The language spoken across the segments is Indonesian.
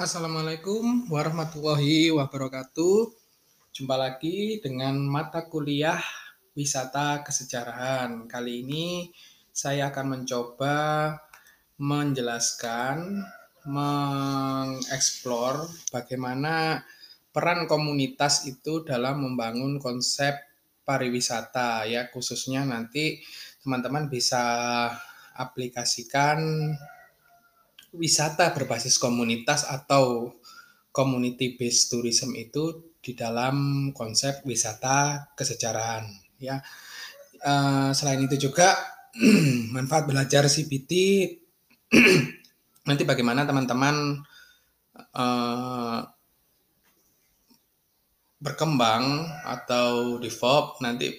Assalamualaikum warahmatullahi wabarakatuh. Jumpa lagi dengan mata kuliah wisata kesejarahan. Kali ini saya akan mencoba menjelaskan, mengeksplor bagaimana peran komunitas itu dalam membangun konsep pariwisata ya khususnya nanti teman-teman bisa aplikasikan wisata berbasis komunitas atau community based tourism itu di dalam konsep wisata kesejarahan ya. Uh, selain itu juga manfaat belajar CBT nanti bagaimana teman-teman uh, berkembang atau develop nanti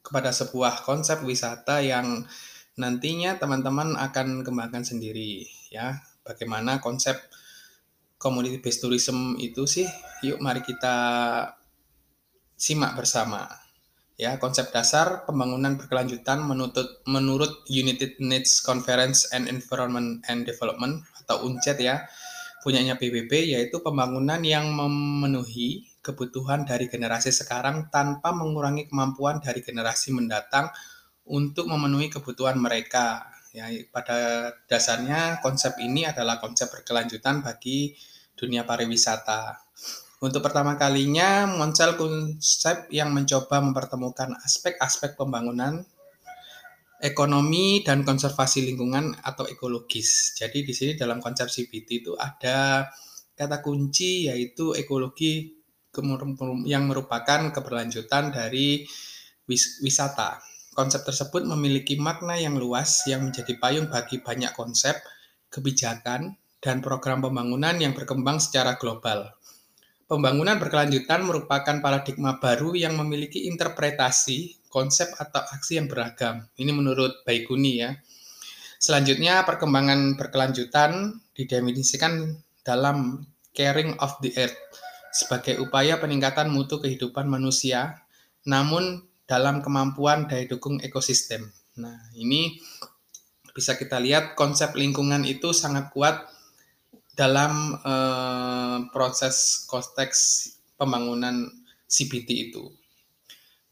kepada sebuah konsep wisata yang nantinya teman-teman akan kembangkan sendiri ya. Bagaimana konsep community based tourism itu sih? Yuk mari kita simak bersama ya. Konsep dasar pembangunan berkelanjutan menurut menurut United Needs Conference and Environment and Development atau UNCED ya punyanya PBB yaitu pembangunan yang memenuhi kebutuhan dari generasi sekarang tanpa mengurangi kemampuan dari generasi mendatang untuk memenuhi kebutuhan mereka. Ya, pada dasarnya konsep ini adalah konsep berkelanjutan bagi dunia pariwisata. Untuk pertama kalinya muncul konsep yang mencoba mempertemukan aspek-aspek pembangunan ekonomi dan konservasi lingkungan atau ekologis. Jadi di sini dalam konsep CBT itu ada kata kunci yaitu ekologi yang merupakan keberlanjutan dari wisata. Konsep tersebut memiliki makna yang luas yang menjadi payung bagi banyak konsep, kebijakan, dan program pembangunan yang berkembang secara global. Pembangunan berkelanjutan merupakan paradigma baru yang memiliki interpretasi, konsep atau aksi yang beragam. Ini menurut Baikuni ya. Selanjutnya, perkembangan berkelanjutan didefinisikan dalam caring of the earth sebagai upaya peningkatan mutu kehidupan manusia, namun dalam kemampuan daya dukung ekosistem. Nah, ini bisa kita lihat konsep lingkungan itu sangat kuat dalam eh, proses konteks pembangunan CBT itu.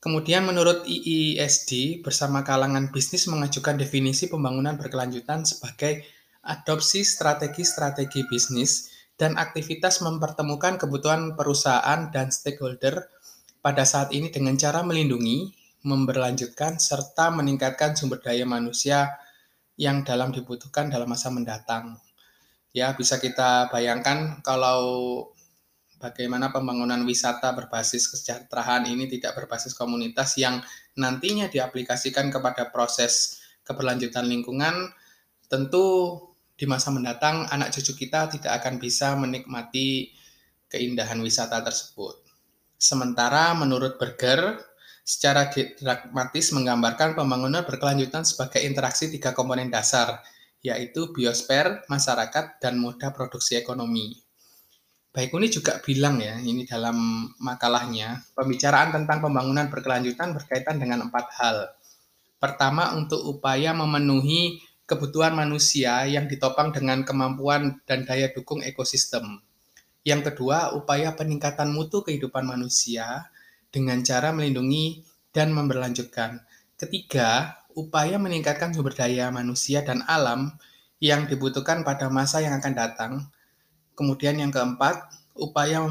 Kemudian menurut IISD bersama kalangan bisnis mengajukan definisi pembangunan berkelanjutan sebagai adopsi strategi-strategi bisnis dan aktivitas mempertemukan kebutuhan perusahaan dan stakeholder pada saat ini dengan cara melindungi, memberlanjutkan, serta meningkatkan sumber daya manusia yang dalam dibutuhkan dalam masa mendatang. Ya, bisa kita bayangkan kalau bagaimana pembangunan wisata berbasis kesejahteraan ini tidak berbasis komunitas yang nantinya diaplikasikan kepada proses keberlanjutan lingkungan, tentu di masa mendatang anak cucu kita tidak akan bisa menikmati keindahan wisata tersebut. Sementara menurut Berger, secara dramatis menggambarkan pembangunan berkelanjutan sebagai interaksi tiga komponen dasar, yaitu biosfer, masyarakat, dan moda produksi ekonomi. Baik ini juga bilang ya, ini dalam makalahnya, pembicaraan tentang pembangunan berkelanjutan berkaitan dengan empat hal. Pertama, untuk upaya memenuhi kebutuhan manusia yang ditopang dengan kemampuan dan daya dukung ekosistem. Yang kedua, upaya peningkatan mutu kehidupan manusia dengan cara melindungi dan memberlanjutkan. Ketiga, upaya meningkatkan sumber daya manusia dan alam yang dibutuhkan pada masa yang akan datang. Kemudian yang keempat, upaya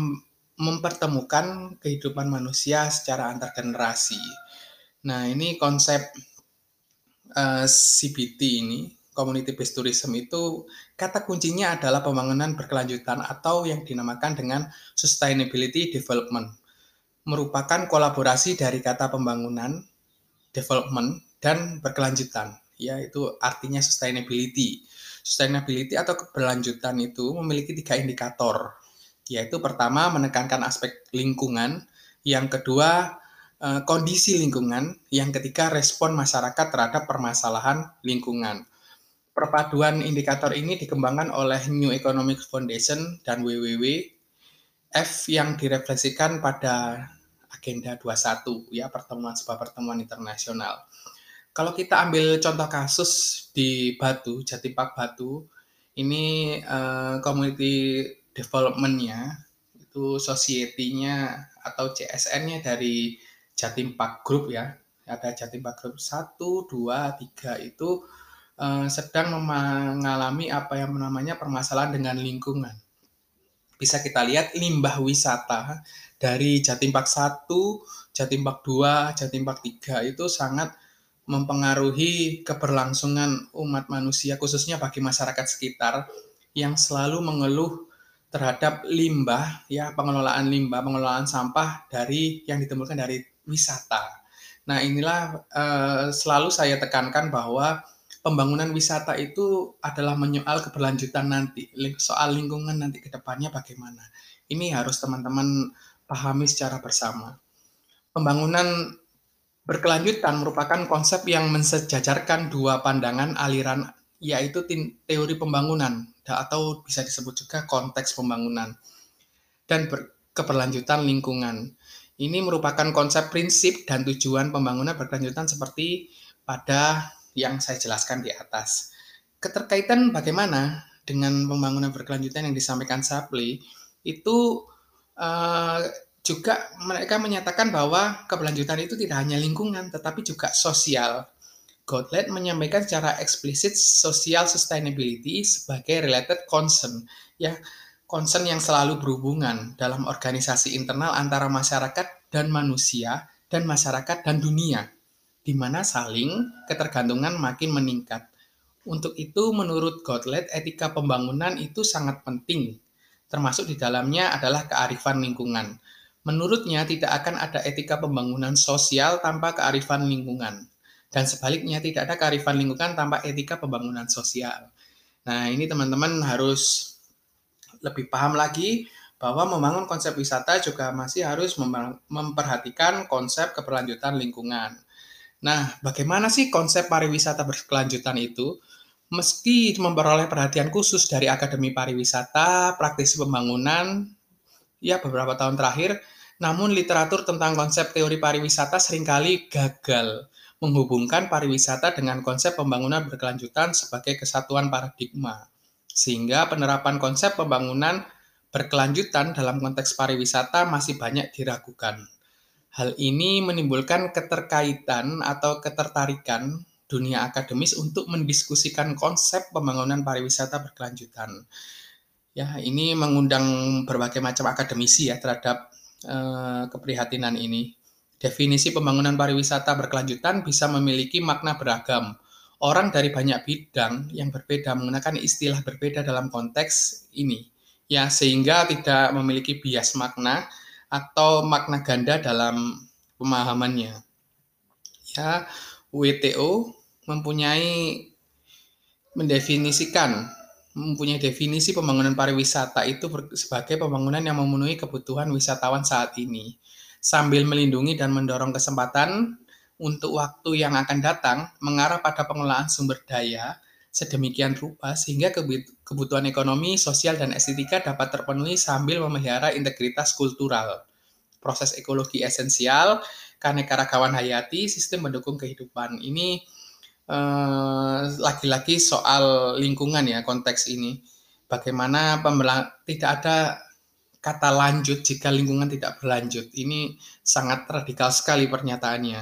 mempertemukan kehidupan manusia secara antar generasi. Nah, ini konsep uh, eh, CBT ini community based tourism itu kata kuncinya adalah pembangunan berkelanjutan atau yang dinamakan dengan sustainability development. Merupakan kolaborasi dari kata pembangunan, development dan berkelanjutan, yaitu artinya sustainability. Sustainability atau keberlanjutan itu memiliki tiga indikator, yaitu pertama menekankan aspek lingkungan, yang kedua eh, kondisi lingkungan, yang ketiga respon masyarakat terhadap permasalahan lingkungan. Perpaduan indikator ini dikembangkan oleh New Economic Foundation dan WWF yang direfleksikan pada Agenda 21 ya pertemuan sebuah pertemuan internasional. Kalau kita ambil contoh kasus di Batu, Jatipak Batu, ini uh, community development-nya itu society-nya atau CSN-nya dari Jatim Park Group ya. Ada Jatim Park Group 1, 2, 3 itu uh, sedang mengalami apa yang namanya permasalahan dengan lingkungan. Bisa kita lihat limbah wisata dari Jatim Park 1, Jatim Park 2, Jatim Park 3 itu sangat mempengaruhi keberlangsungan umat manusia khususnya bagi masyarakat sekitar yang selalu mengeluh terhadap limbah ya pengelolaan limbah pengelolaan sampah dari yang ditemukan dari wisata. Nah inilah uh, selalu saya tekankan bahwa pembangunan wisata itu adalah menyoal keberlanjutan nanti soal lingkungan nanti ke depannya bagaimana. Ini harus teman-teman pahami secara bersama. Pembangunan Berkelanjutan merupakan konsep yang mensejajarkan dua pandangan aliran yaitu teori pembangunan atau bisa disebut juga konteks pembangunan dan keberlanjutan lingkungan. Ini merupakan konsep prinsip dan tujuan pembangunan berkelanjutan seperti pada yang saya jelaskan di atas. Keterkaitan bagaimana dengan pembangunan berkelanjutan yang disampaikan Sapli itu uh, juga mereka menyatakan bahwa keberlanjutan itu tidak hanya lingkungan tetapi juga sosial. Gottlieb menyampaikan secara eksplisit social sustainability sebagai related concern, ya concern yang selalu berhubungan dalam organisasi internal antara masyarakat dan manusia dan masyarakat dan dunia, di mana saling ketergantungan makin meningkat. Untuk itu, menurut Gottlieb, etika pembangunan itu sangat penting, termasuk di dalamnya adalah kearifan lingkungan Menurutnya tidak akan ada etika pembangunan sosial tanpa kearifan lingkungan. Dan sebaliknya tidak ada kearifan lingkungan tanpa etika pembangunan sosial. Nah ini teman-teman harus lebih paham lagi bahwa membangun konsep wisata juga masih harus memperhatikan konsep keberlanjutan lingkungan. Nah, bagaimana sih konsep pariwisata berkelanjutan itu? Meski memperoleh perhatian khusus dari Akademi Pariwisata, praktisi pembangunan, ya beberapa tahun terakhir, namun literatur tentang konsep teori pariwisata sering kali gagal menghubungkan pariwisata dengan konsep pembangunan berkelanjutan sebagai kesatuan paradigma. Sehingga penerapan konsep pembangunan berkelanjutan dalam konteks pariwisata masih banyak diragukan. Hal ini menimbulkan keterkaitan atau ketertarikan dunia akademis untuk mendiskusikan konsep pembangunan pariwisata berkelanjutan. Ya, ini mengundang berbagai macam akademisi ya terhadap uh, keprihatinan ini. Definisi pembangunan pariwisata berkelanjutan bisa memiliki makna beragam. Orang dari banyak bidang yang berbeda menggunakan istilah berbeda dalam konteks ini. Ya, sehingga tidak memiliki bias makna atau makna ganda dalam pemahamannya. Ya, WTO mempunyai mendefinisikan mempunyai definisi pembangunan pariwisata itu sebagai pembangunan yang memenuhi kebutuhan wisatawan saat ini, sambil melindungi dan mendorong kesempatan untuk waktu yang akan datang mengarah pada pengelolaan sumber daya sedemikian rupa sehingga kebutuhan ekonomi, sosial, dan estetika dapat terpenuhi sambil memelihara integritas kultural. Proses ekologi esensial, keanekaragaman hayati, sistem mendukung kehidupan. Ini Eh, lagi-lagi soal lingkungan ya konteks ini. Bagaimana tidak ada kata lanjut jika lingkungan tidak berlanjut. Ini sangat radikal sekali pernyataannya.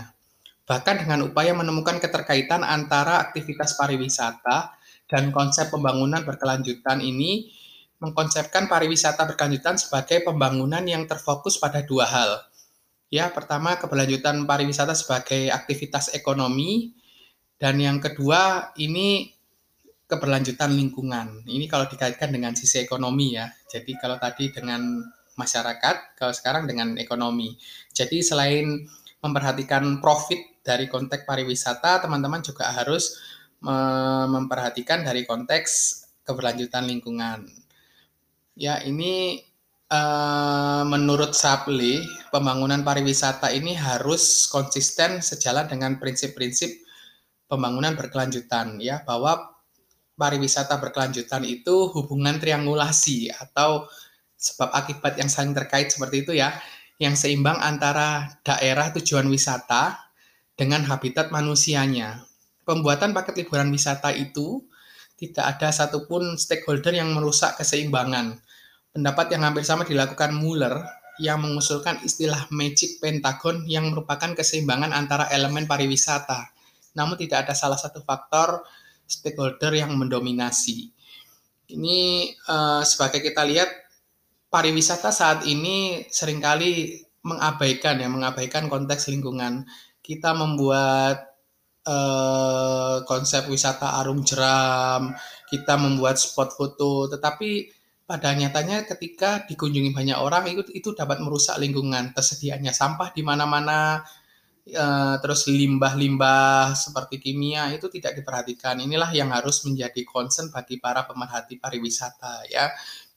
Bahkan dengan upaya menemukan keterkaitan antara aktivitas pariwisata dan konsep pembangunan berkelanjutan ini mengkonsepkan pariwisata berkelanjutan sebagai pembangunan yang terfokus pada dua hal. Ya, pertama keberlanjutan pariwisata sebagai aktivitas ekonomi dan yang kedua ini keberlanjutan lingkungan. Ini kalau dikaitkan dengan sisi ekonomi ya. Jadi kalau tadi dengan masyarakat, kalau sekarang dengan ekonomi. Jadi selain memperhatikan profit dari konteks pariwisata, teman-teman juga harus memperhatikan dari konteks keberlanjutan lingkungan. Ya, ini uh, menurut Sapli, pembangunan pariwisata ini harus konsisten sejalan dengan prinsip-prinsip pembangunan berkelanjutan ya bahwa pariwisata berkelanjutan itu hubungan triangulasi atau sebab akibat yang saling terkait seperti itu ya yang seimbang antara daerah tujuan wisata dengan habitat manusianya. Pembuatan paket liburan wisata itu tidak ada satupun stakeholder yang merusak keseimbangan. Pendapat yang hampir sama dilakukan Muller yang mengusulkan istilah magic pentagon yang merupakan keseimbangan antara elemen pariwisata. Namun tidak ada salah satu faktor stakeholder yang mendominasi. Ini uh, sebagai kita lihat pariwisata saat ini sering kali mengabaikan ya, mengabaikan konteks lingkungan. Kita membuat uh, konsep wisata arung jeram, kita membuat spot foto, tetapi pada nyatanya ketika dikunjungi banyak orang itu itu dapat merusak lingkungan. Tersedianya sampah di mana-mana uh, terus limbah-limbah seperti kimia itu tidak diperhatikan. Inilah yang harus menjadi concern bagi para pemerhati pariwisata ya.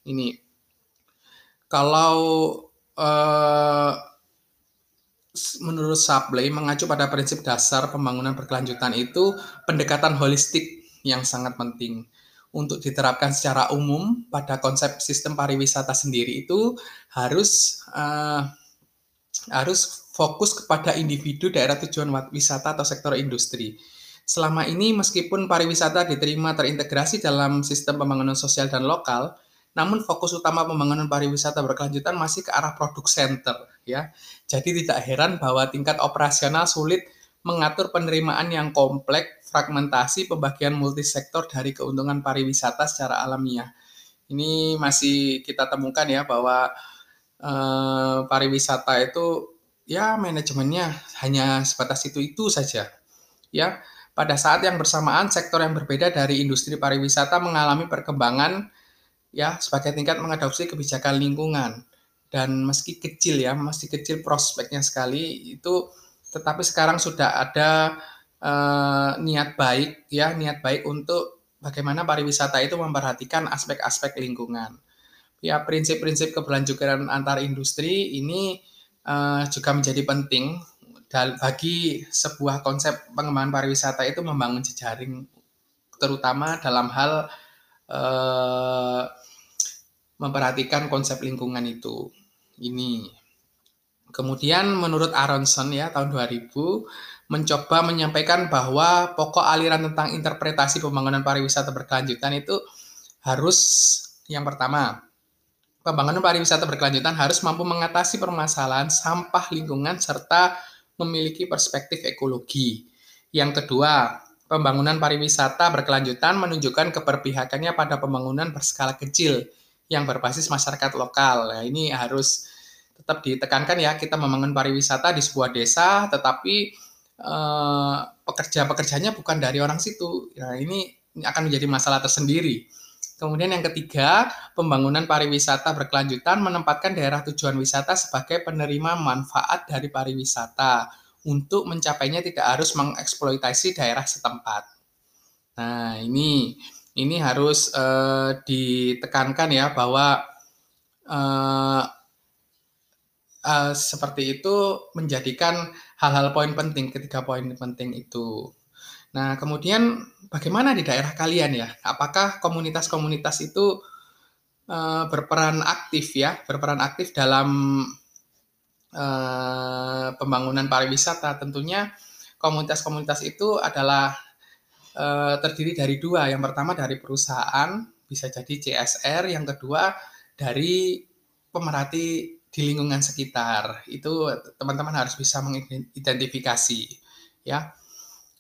Ini. Kalau uh, menurut Sabley mengacu pada prinsip dasar pembangunan berkelanjutan itu pendekatan holistik yang sangat penting untuk diterapkan secara umum pada konsep sistem pariwisata sendiri itu harus uh, harus fokus kepada individu daerah tujuan wisata atau sektor industri. Selama ini meskipun pariwisata diterima terintegrasi dalam sistem pembangunan sosial dan lokal, namun fokus utama pembangunan pariwisata berkelanjutan masih ke arah produk center ya. Jadi tidak heran bahwa tingkat operasional sulit mengatur penerimaan yang kompleks, fragmentasi, pembagian multisektor dari keuntungan pariwisata secara alamiah. Ini masih kita temukan ya bahwa eh, pariwisata itu ya manajemennya hanya sebatas itu-itu saja. Ya, pada saat yang bersamaan sektor yang berbeda dari industri pariwisata mengalami perkembangan ya sebagai tingkat mengadopsi kebijakan lingkungan. Dan meski kecil ya masih kecil prospeknya sekali itu tetapi sekarang sudah ada uh, niat baik ya niat baik untuk bagaimana pariwisata itu memperhatikan aspek-aspek lingkungan. Ya prinsip-prinsip keberlanjutan antar industri ini uh, juga menjadi penting bagi sebuah konsep pengembangan pariwisata itu membangun jejaring terutama dalam hal uh, memperhatikan konsep lingkungan itu ini Kemudian menurut Aronson ya tahun 2000 mencoba menyampaikan bahwa pokok aliran tentang interpretasi pembangunan pariwisata berkelanjutan itu harus yang pertama pembangunan pariwisata berkelanjutan harus mampu mengatasi permasalahan sampah lingkungan serta memiliki perspektif ekologi. Yang kedua, pembangunan pariwisata berkelanjutan menunjukkan keberpihakannya pada pembangunan berskala kecil yang berbasis masyarakat lokal. Nah, ini harus tetap ditekankan ya kita membangun pariwisata di sebuah desa tetapi eh, pekerja-pekerjanya bukan dari orang situ. Nah, ini akan menjadi masalah tersendiri. Kemudian yang ketiga, pembangunan pariwisata berkelanjutan menempatkan daerah tujuan wisata sebagai penerima manfaat dari pariwisata untuk mencapainya tidak harus mengeksploitasi daerah setempat. Nah, ini ini harus uh, ditekankan ya bahwa uh, uh, seperti itu menjadikan hal-hal poin penting ketiga poin penting itu. Nah, kemudian bagaimana di daerah kalian ya? Apakah komunitas-komunitas itu berperan aktif ya, berperan aktif dalam uh, pembangunan pariwisata? Tentunya komunitas-komunitas itu adalah uh, terdiri dari dua. Yang pertama dari perusahaan, bisa jadi CSR. Yang kedua dari pemerhati di lingkungan sekitar. Itu teman-teman harus bisa mengidentifikasi ya.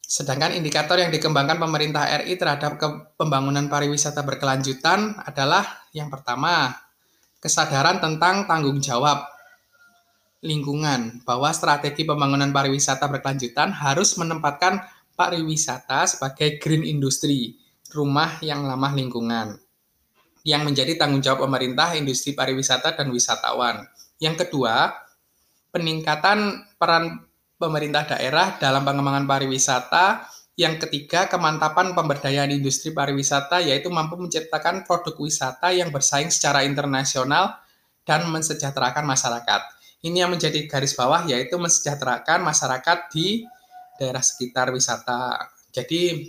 Sedangkan indikator yang dikembangkan pemerintah RI terhadap pembangunan pariwisata berkelanjutan adalah yang pertama, kesadaran tentang tanggung jawab lingkungan bahwa strategi pembangunan pariwisata berkelanjutan harus menempatkan pariwisata sebagai green industry, rumah yang ramah lingkungan yang menjadi tanggung jawab pemerintah, industri pariwisata dan wisatawan. Yang kedua, peningkatan peran pemerintah daerah dalam pengembangan pariwisata. Yang ketiga, kemantapan pemberdayaan industri pariwisata yaitu mampu menciptakan produk wisata yang bersaing secara internasional dan mensejahterakan masyarakat. Ini yang menjadi garis bawah yaitu mensejahterakan masyarakat di daerah sekitar wisata. Jadi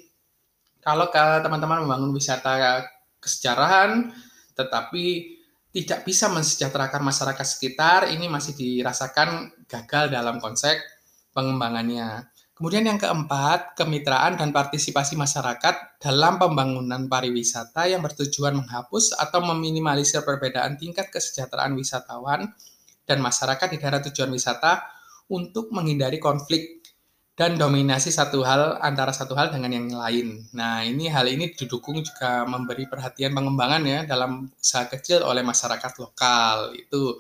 kalau teman-teman membangun wisata kesejarahan tetapi tidak bisa mensejahterakan masyarakat sekitar, ini masih dirasakan gagal dalam konsep pengembangannya. Kemudian yang keempat, kemitraan dan partisipasi masyarakat dalam pembangunan pariwisata yang bertujuan menghapus atau meminimalisir perbedaan tingkat kesejahteraan wisatawan dan masyarakat di daerah tujuan wisata untuk menghindari konflik dan dominasi satu hal antara satu hal dengan yang lain. Nah, ini hal ini didukung juga memberi perhatian pengembangan ya dalam usaha kecil oleh masyarakat lokal itu.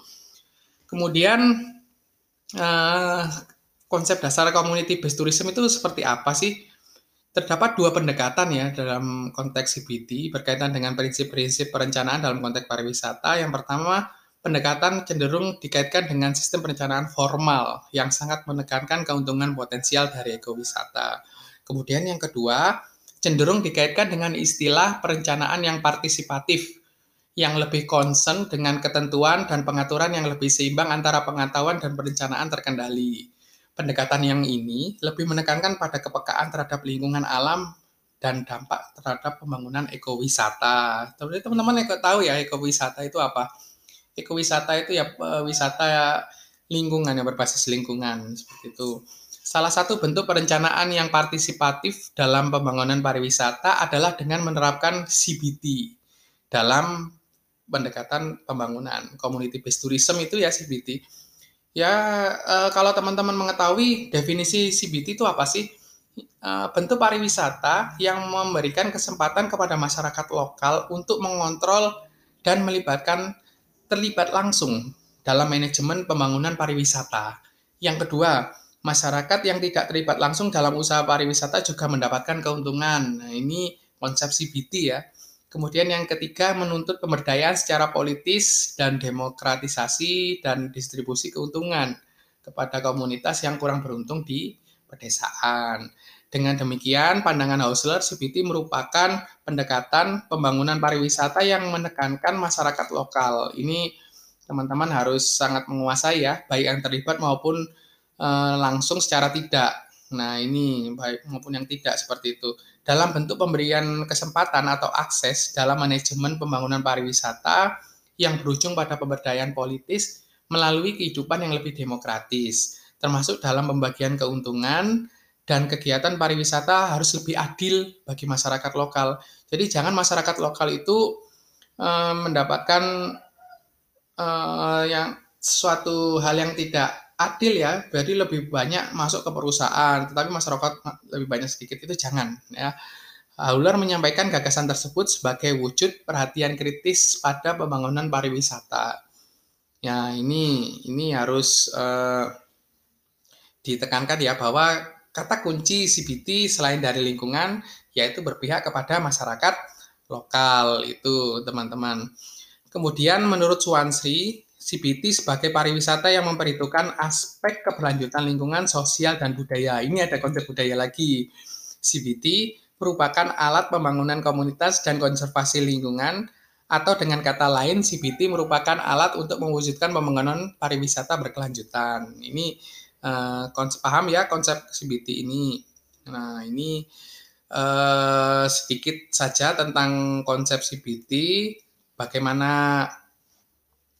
Kemudian eh, konsep dasar community based tourism itu seperti apa sih? Terdapat dua pendekatan ya dalam konteks CBT berkaitan dengan prinsip-prinsip perencanaan dalam konteks pariwisata. Yang pertama, pendekatan cenderung dikaitkan dengan sistem perencanaan formal yang sangat menekankan keuntungan potensial dari ekowisata. Kemudian yang kedua, cenderung dikaitkan dengan istilah perencanaan yang partisipatif yang lebih concern dengan ketentuan dan pengaturan yang lebih seimbang antara pengetahuan dan perencanaan terkendali. Pendekatan yang ini lebih menekankan pada kepekaan terhadap lingkungan alam dan dampak terhadap pembangunan ekowisata. Teman-teman tahu ya ekowisata itu apa? Ekowisata itu ya wisata lingkungan yang berbasis lingkungan seperti itu. Salah satu bentuk perencanaan yang partisipatif dalam pembangunan pariwisata adalah dengan menerapkan CBT dalam pendekatan pembangunan community based tourism itu ya CBT. Ya eh, kalau teman-teman mengetahui definisi CBT itu apa sih? Eh, bentuk pariwisata yang memberikan kesempatan kepada masyarakat lokal untuk mengontrol dan melibatkan terlibat langsung dalam manajemen pembangunan pariwisata. Yang kedua, masyarakat yang tidak terlibat langsung dalam usaha pariwisata juga mendapatkan keuntungan. Nah, ini konsep CBT ya. Kemudian yang ketiga, menuntut pemberdayaan secara politis dan demokratisasi dan distribusi keuntungan kepada komunitas yang kurang beruntung di pedesaan. Dengan demikian, pandangan Hausler, CBT merupakan pendekatan pembangunan pariwisata yang menekankan masyarakat lokal. Ini teman-teman harus sangat menguasai ya, baik yang terlibat maupun e, langsung secara tidak. Nah, ini baik maupun yang tidak seperti itu. Dalam bentuk pemberian kesempatan atau akses dalam manajemen pembangunan pariwisata yang berujung pada pemberdayaan politis melalui kehidupan yang lebih demokratis, termasuk dalam pembagian keuntungan, dan kegiatan pariwisata harus lebih adil bagi masyarakat lokal. Jadi jangan masyarakat lokal itu uh, mendapatkan uh, yang suatu hal yang tidak adil ya, berarti lebih banyak masuk ke perusahaan, tetapi masyarakat lebih banyak sedikit itu jangan ya. Hauler menyampaikan gagasan tersebut sebagai wujud perhatian kritis pada pembangunan pariwisata. Ya ini ini harus uh, ditekankan ya bahwa kata kunci CBT selain dari lingkungan yaitu berpihak kepada masyarakat lokal itu teman-teman. Kemudian menurut Suwansri, CBT sebagai pariwisata yang memperhitungkan aspek keberlanjutan lingkungan sosial dan budaya. Ini ada konsep budaya lagi. CBT merupakan alat pembangunan komunitas dan konservasi lingkungan atau dengan kata lain CBT merupakan alat untuk mewujudkan pembangunan pariwisata berkelanjutan. Ini uh, konsep paham ya konsep CBT ini. Nah, ini uh, sedikit saja tentang konsep CBT, bagaimana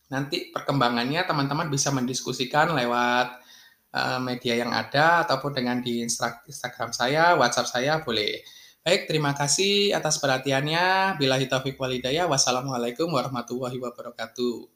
nanti perkembangannya teman-teman bisa mendiskusikan lewat uh, media yang ada ataupun dengan di Instagram saya, WhatsApp saya boleh. Baik, terima kasih atas perhatiannya. Bila hitaufiq walidaya, wassalamualaikum warahmatullahi wabarakatuh.